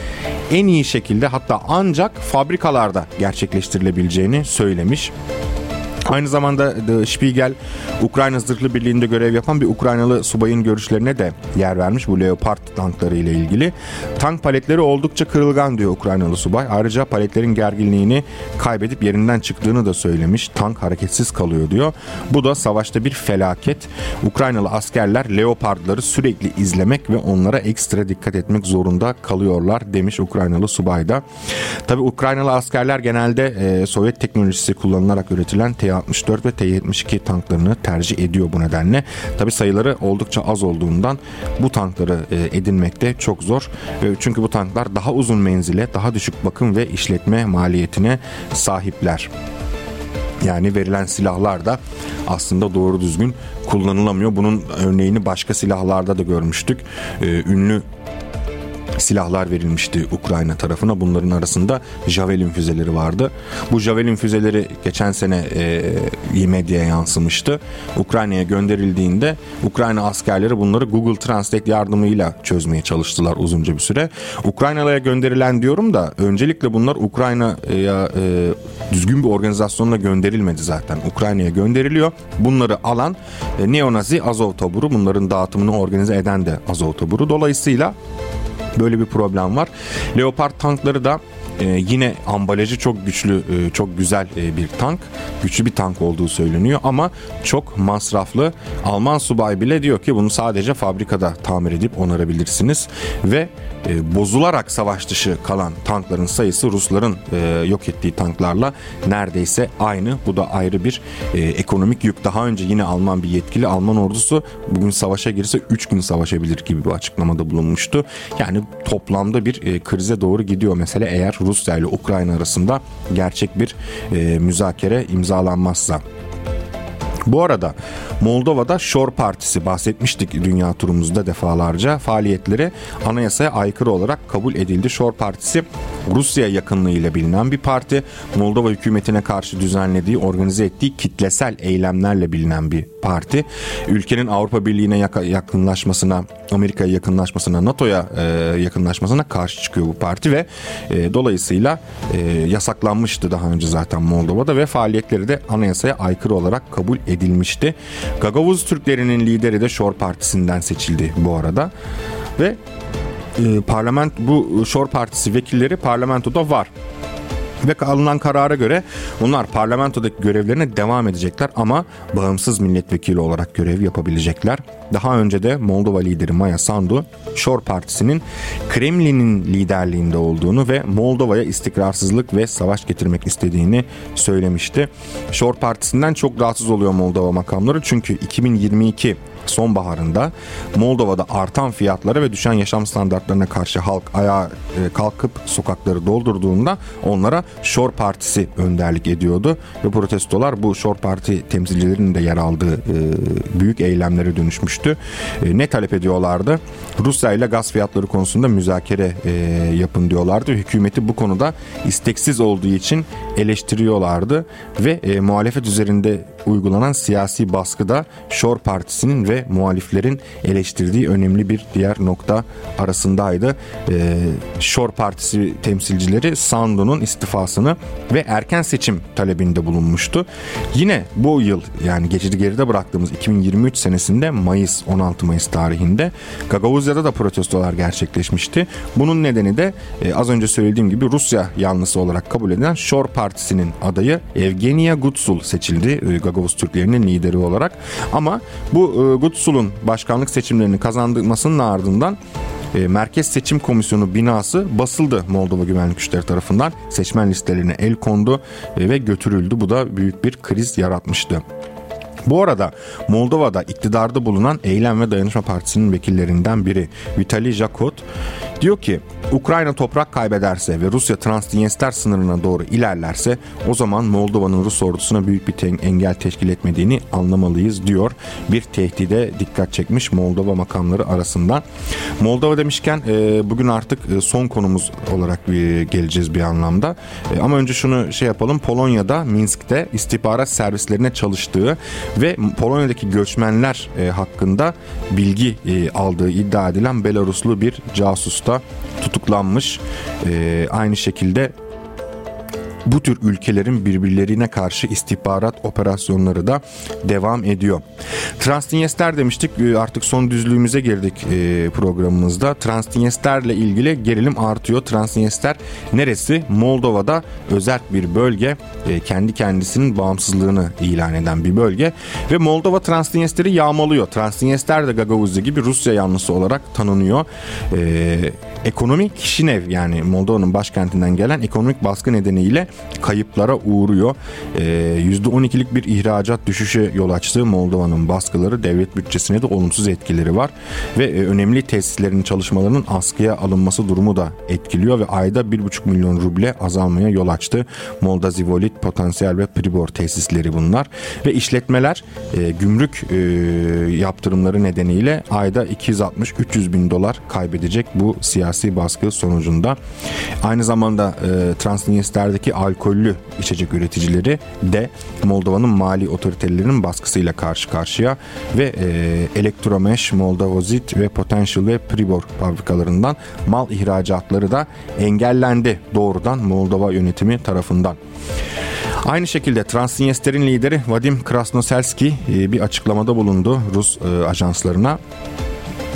en iyi şekilde hatta ancak fabrikalarda gerçekleştirilebileceğini söylemiş. Aynı zamanda The Spiegel Ukrayna Zırhlı Birliği'nde görev yapan bir Ukraynalı subayın görüşlerine de yer vermiş bu Leopard tankları ile ilgili. Tank paletleri oldukça kırılgan diyor Ukraynalı subay. Ayrıca paletlerin gerginliğini kaybedip yerinden çıktığını da söylemiş. Tank hareketsiz kalıyor diyor. Bu da savaşta bir felaket. Ukraynalı askerler Leopardları sürekli izlemek ve onlara ekstra dikkat etmek zorunda kalıyorlar demiş Ukraynalı subay da. Tabi Ukraynalı askerler genelde e, Sovyet teknolojisi kullanılarak üretilen T-64 ve T-72 tanklarını tercih ediyor bu nedenle. Tabi sayıları oldukça az olduğundan bu tankları e, edinmekte çok zor. Çünkü bu tanklar daha uzun menzile, daha düşük bakım ve işletme maliyetine sahipler. Yani verilen silahlar da aslında doğru düzgün kullanılamıyor. Bunun örneğini başka silahlarda da görmüştük. Ee, ünlü silahlar verilmişti Ukrayna tarafına. Bunların arasında Javelin füzeleri vardı. Bu Javelin füzeleri geçen sene e, medyaya yansımıştı. Ukrayna'ya gönderildiğinde Ukrayna askerleri bunları Google Translate yardımıyla çözmeye çalıştılar uzunca bir süre. Ukraynalıya gönderilen diyorum da öncelikle bunlar Ukrayna'ya e, düzgün bir organizasyonla gönderilmedi zaten. Ukrayna'ya gönderiliyor. Bunları alan e, neonazi Azov taburu bunların dağıtımını organize eden de Azov taburu. Dolayısıyla Böyle bir problem var. Leopard tankları da e, yine ambalajı çok güçlü, e, çok güzel e, bir tank. Güçlü bir tank olduğu söyleniyor ama çok masraflı. Alman subay bile diyor ki bunu sadece fabrikada tamir edip onarabilirsiniz ve e, bozularak savaş dışı kalan tankların sayısı Rusların e, yok ettiği tanklarla neredeyse aynı. Bu da ayrı bir e, ekonomik yük. Daha önce yine Alman bir yetkili Alman ordusu bugün savaşa girse 3 gün savaşabilir gibi bir açıklamada bulunmuştu. Yani toplamda bir e, krize doğru gidiyor mesele eğer Rusya ile Ukrayna arasında gerçek bir e, müzakere imzalanmazsa. Bu arada Moldova'da Shore Partisi bahsetmiştik dünya turumuzda defalarca faaliyetleri anayasaya aykırı olarak kabul edildi. Shore Partisi Rusya yakınlığıyla bilinen bir parti. Moldova hükümetine karşı düzenlediği, organize ettiği kitlesel eylemlerle bilinen bir parti. Ülkenin Avrupa Birliği'ne yakınlaşmasına, Amerika'ya yakınlaşmasına, NATO'ya e, yakınlaşmasına karşı çıkıyor bu parti ve e, dolayısıyla e, yasaklanmıştı daha önce zaten Moldova'da ve faaliyetleri de anayasaya aykırı olarak kabul edilmişti. Gagavuz Türklerinin lideri de Shor Partisi'nden seçildi bu arada ve e, parlament bu Shor Partisi vekilleri parlamentoda var. Ve alınan karara göre onlar parlamentodaki görevlerine devam edecekler ama bağımsız milletvekili olarak görev yapabilecekler. Daha önce de Moldova lideri Maya Sandu, Shor Partisi'nin Kremlin'in liderliğinde olduğunu ve Moldova'ya istikrarsızlık ve savaş getirmek istediğini söylemişti. Shor Partisi'nden çok rahatsız oluyor Moldova makamları çünkü 2022 sonbaharında Moldova'da artan fiyatlara ve düşen yaşam standartlarına karşı halk ayağa e, kalkıp sokakları doldurduğunda onlara Shore Partisi önderlik ediyordu ve protestolar bu Shore Parti temsilcilerinin de yer aldığı e, büyük eylemlere dönüşmüştü. E, ne talep ediyorlardı? Rusya ile gaz fiyatları konusunda müzakere yapın diyorlardı. Hükümeti bu konuda isteksiz olduğu için eleştiriyorlardı ve muhalefet üzerinde uygulanan siyasi baskıda Shore Partisi'nin ve muhaliflerin eleştirdiği önemli bir diğer nokta arasındaydı. E, Shore Partisi temsilcileri Sando'nun istifasını ve erken seçim talebinde bulunmuştu. Yine bu yıl yani geçidi geride bıraktığımız 2023 senesinde Mayıs 16 Mayıs tarihinde Gagavuzya'da da protestolar gerçekleşmişti. Bunun nedeni de e, az önce söylediğim gibi Rusya yanlısı olarak kabul edilen Shore Partisi'nin adayı Evgenia Gutsul seçildi. E, Gagavuz Türklerinin lideri olarak. Ama bu e, Gutsul'un başkanlık seçimlerini kazandırmasının ardından e, Merkez Seçim Komisyonu binası basıldı Moldova güvenlik güçleri tarafından. Seçmen listelerine el kondu e, ve götürüldü. Bu da büyük bir kriz yaratmıştı. Bu arada Moldova'da iktidarda bulunan Eylem ve Dayanışma Partisi'nin vekillerinden biri Vitali Jakot diyor ki Ukrayna toprak kaybederse ve Rusya Transdniester sınırına doğru ilerlerse o zaman Moldova'nın Rus ordusuna büyük bir engel teşkil etmediğini anlamalıyız diyor. Bir tehdide dikkat çekmiş Moldova makamları arasından. Moldova demişken e, bugün artık e, son konumuz olarak e, geleceğiz bir anlamda. Ama önce şunu şey yapalım. Polonya'da Minsk'te istihbarat servislerine çalıştığı ve Polonya'daki göçmenler hakkında bilgi aldığı iddia edilen Belaruslu bir casus da tutuklanmış. E, aynı şekilde bu tür ülkelerin birbirlerine karşı istihbarat operasyonları da devam ediyor. Transdinyester demiştik e, artık son düzlüğümüze girdik e, programımızda. Transdinyesterle ilgili gerilim artıyor. Transdinyester neresi? Moldova'da özel bir bölge. E, kendi kendisinin bağımsızlığını ilan eden bir bölge. Ve Moldova Transdinyester'i yağmalıyor. Transdinyester de Gagavuzya gibi Rusya yanlısı olarak tanınıyor. ekonomik Şinev yani Moldova'nın başkentinden gelen ekonomik baskı nedeniyle kayıplara uğruyor. E, %12'lik bir ihracat düşüşe yol açtığı Moldova'nın baskıları devlet bütçesine de olumsuz etkileri var ve e, önemli tesislerin çalışmalarının askıya alınması durumu da etkiliyor ve ayda 1,5 milyon ruble azalmaya yol açtı. Molda Zivolit, Potansiyel ve Pribor tesisleri bunlar ve işletmeler e, gümrük e, yaptırımları nedeniyle ayda 260-300 bin dolar kaybedecek bu siyasi baskı sonucunda. Aynı zamanda e, Transnister'deki alkollü içecek üreticileri de Moldova'nın mali otoritelerinin baskısıyla karşı karşıya ve e, Elektromesh, Moldavozit ve Potential ve Pribor fabrikalarından mal ihracatları da engellendi doğrudan Moldova yönetimi tarafından. Aynı şekilde Transnister'in lideri Vadim Krasnoselski e, bir açıklamada bulundu Rus e, ajanslarına.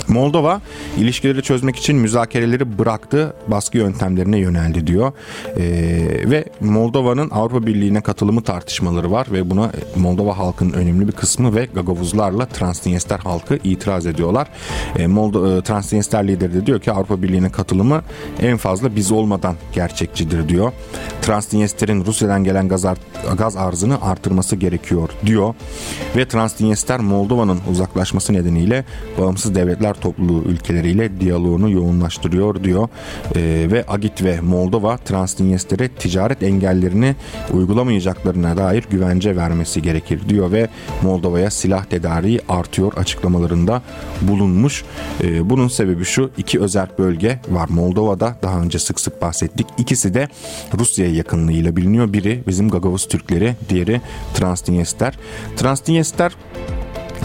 Moldova ilişkileri çözmek için müzakereleri bıraktı, baskı yöntemlerine yöneldi diyor. Ee, ve Moldova'nın Avrupa Birliği'ne katılımı tartışmaları var ve buna Moldova halkının önemli bir kısmı ve Gagavuzlarla Transnister halkı itiraz ediyorlar. Ee, Moldova Transnister lideri de diyor ki Avrupa Birliği'ne katılımı en fazla biz olmadan gerçekçidir diyor. Transnister'in Rusya'dan gelen gaz, ar- gaz arzını artırması gerekiyor diyor. Ve Transnistер Moldova'nın uzaklaşması nedeniyle bağımsız devletler Balkanlar topluluğu ülkeleriyle diyaloğunu yoğunlaştırıyor diyor. E, ve Agit ve Moldova Transdinyester'e ticaret engellerini uygulamayacaklarına dair güvence vermesi gerekir diyor ve Moldova'ya silah tedariği artıyor açıklamalarında bulunmuş. E, bunun sebebi şu iki özel bölge var Moldova'da daha önce sık sık bahsettik. İkisi de Rusya'ya yakınlığıyla biliniyor. Biri bizim Gagavuz Türkleri, diğeri Transdinyester. Transdinyester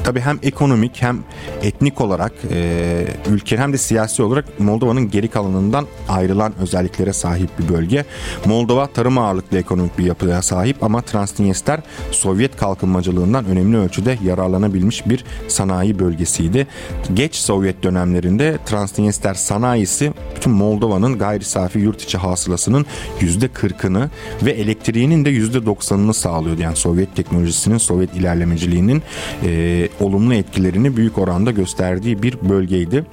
tabii hem ekonomik hem etnik olarak e, ülke hem de siyasi olarak Moldova'nın geri kalanından ayrılan özelliklere sahip bir bölge. Moldova tarım ağırlıklı ekonomik bir yapıya sahip ama Transnistria Sovyet kalkınmacılığından önemli ölçüde yararlanabilmiş bir sanayi bölgesiydi. Geç Sovyet dönemlerinde Transnistria sanayisi bütün Moldova'nın gayri safi yurt içi hasılasının %40'ını ve elektriğinin de %90'ını sağlıyordu. Yani Sovyet teknolojisinin, Sovyet ilerlemeciliğinin e, olumlu etkilerini büyük oranda gösterdiği bir bölgeydi.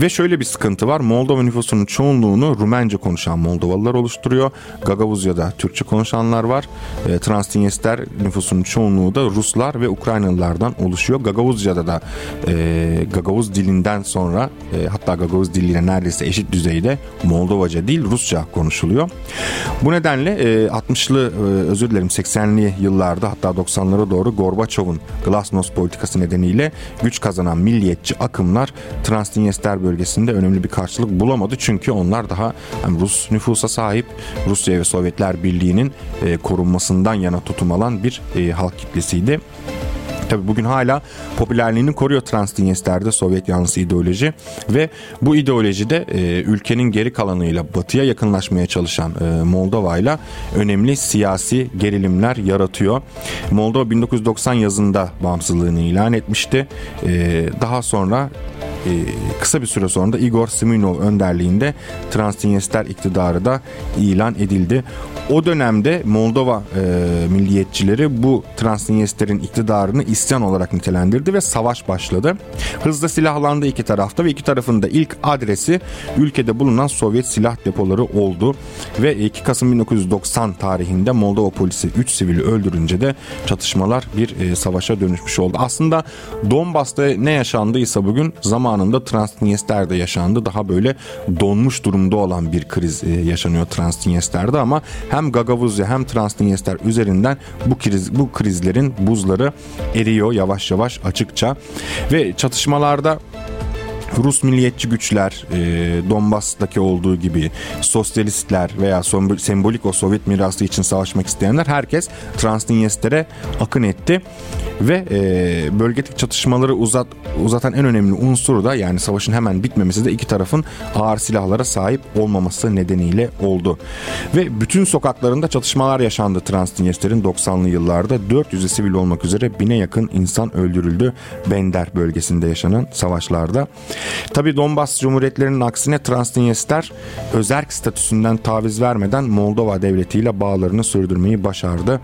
Ve şöyle bir sıkıntı var. Moldova nüfusunun çoğunluğunu Rumence konuşan Moldovalılar oluşturuyor. Gagavuzya'da Türkçe konuşanlar var. E, Transnistер nüfusunun çoğunluğu da Ruslar ve Ukraynalılardan oluşuyor. Gagavuzya'da da e, Gagavuz dilinden sonra e, hatta Gagavuz diliyle neredeyse eşit düzeyde Moldovaca değil Rusça konuşuluyor. Bu nedenle e, 60'lı e, özür dilerim 80'li yıllarda hatta 90'lara doğru Gorbaçov'un Glasnost politikası nedeniyle güç kazanan milliyetçi akımlar Transnistер bölgesinde önemli bir karşılık bulamadı. Çünkü onlar daha hem Rus nüfusa sahip Rusya ve Sovyetler Birliği'nin e, korunmasından yana tutum alan bir e, halk kitlesiydi. Tabi bugün hala popülerliğini koruyor Transnister'de Sovyet yanlısı ideoloji ve bu ideolojide e, ülkenin geri kalanıyla batıya yakınlaşmaya çalışan e, Moldova ile önemli siyasi gerilimler yaratıyor. Moldova 1990 yazında bağımsızlığını ilan etmişti. E, daha sonra e, kısa bir süre sonra da Igor Siminov önderliğinde Transnistер iktidarı da ilan edildi. O dönemde Moldova e, milliyetçileri bu Transnister'in iktidarını isyan olarak nitelendirdi ve savaş başladı. Hızla silahlandı iki tarafta ve iki tarafın da ilk adresi ülkede bulunan Sovyet silah depoları oldu. Ve 2 Kasım 1990 tarihinde Moldova polisi 3 sivili öldürünce de çatışmalar bir e, savaşa dönüşmüş oldu. Aslında Donbas'ta ne yaşandıysa bugün zamanında Transnister'de yaşandı. Daha böyle donmuş durumda olan bir kriz e, yaşanıyor Transnister'de ama hem Gagavuzya hem Transnistер üzerinden bu kriz bu krizlerin buzları eriyor yavaş yavaş açıkça. Ve çatışmalarda Rus milliyetçi güçler, e, Donbas'taki olduğu gibi sosyalistler veya sembolik o Sovyet mirası için savaşmak isteyenler herkes Transnister'e akın etti ve e, bölgedeki çatışmaları uzat uzatan en önemli unsur da yani savaşın hemen bitmemesi de iki tarafın ağır silahlara sahip olmaması nedeniyle oldu. Ve bütün sokaklarında çatışmalar yaşandı Transnister'in 90'lı yıllarda 400'e sivil olmak üzere bine yakın insan öldürüldü Bender bölgesinde yaşanan savaşlarda. Tabi Donbas Cumhuriyetlerinin aksine Transnistria özerk statüsünden taviz vermeden Moldova devletiyle bağlarını sürdürmeyi başardı.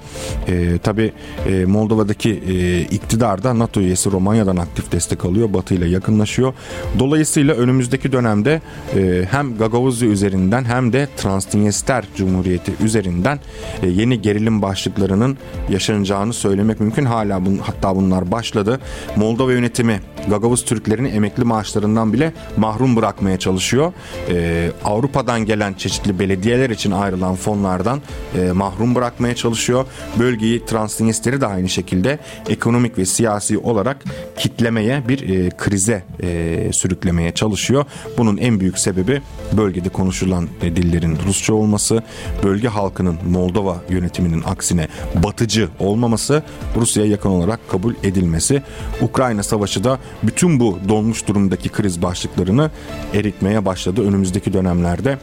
E, Tabi e, Moldova'daki e, iktidar da NATO üyesi Romanya'dan aktif destek alıyor. Batı ile yakınlaşıyor. Dolayısıyla önümüzdeki dönemde e, hem Gagavuzya üzerinden hem de Transnistria Cumhuriyeti üzerinden e, yeni gerilim başlıklarının yaşanacağını söylemek mümkün. Hala bun, hatta bunlar başladı. Moldova yönetimi Gagavuz Türklerini emekli maaşlarından bile mahrum bırakmaya çalışıyor. Ee, Avrupa'dan gelen çeşitli belediyeler için ayrılan fonlardan e, mahrum bırakmaya çalışıyor. Bölgeyi Transnistria'yı da aynı şekilde ekonomik ve siyasi olarak kitlemeye bir e, krize e, sürüklemeye çalışıyor. Bunun en büyük sebebi bölgede konuşulan e, dillerin Rusça olması, bölge halkının Moldova yönetiminin aksine batıcı olmaması, Rusya'ya yakın olarak kabul edilmesi. Ukrayna savaşı da bütün bu donmuş durumdaki kriz başlıklarını eritmeye başladı önümüzdeki dönemlerde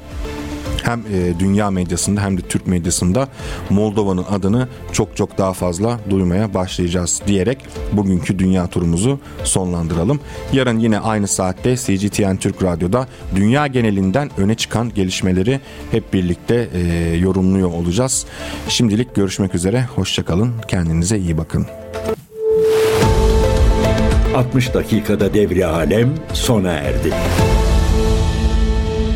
hem e, dünya medyasında hem de Türk medyasında Moldova'nın adını çok çok daha fazla duymaya başlayacağız diyerek bugünkü dünya turumuzu sonlandıralım. Yarın yine aynı saatte CGTN Türk Radyo'da dünya genelinden öne çıkan gelişmeleri hep birlikte e, yorumluyor olacağız. Şimdilik görüşmek üzere. Hoşçakalın. Kendinize iyi bakın. 60 dakikada devri alem sona erdi.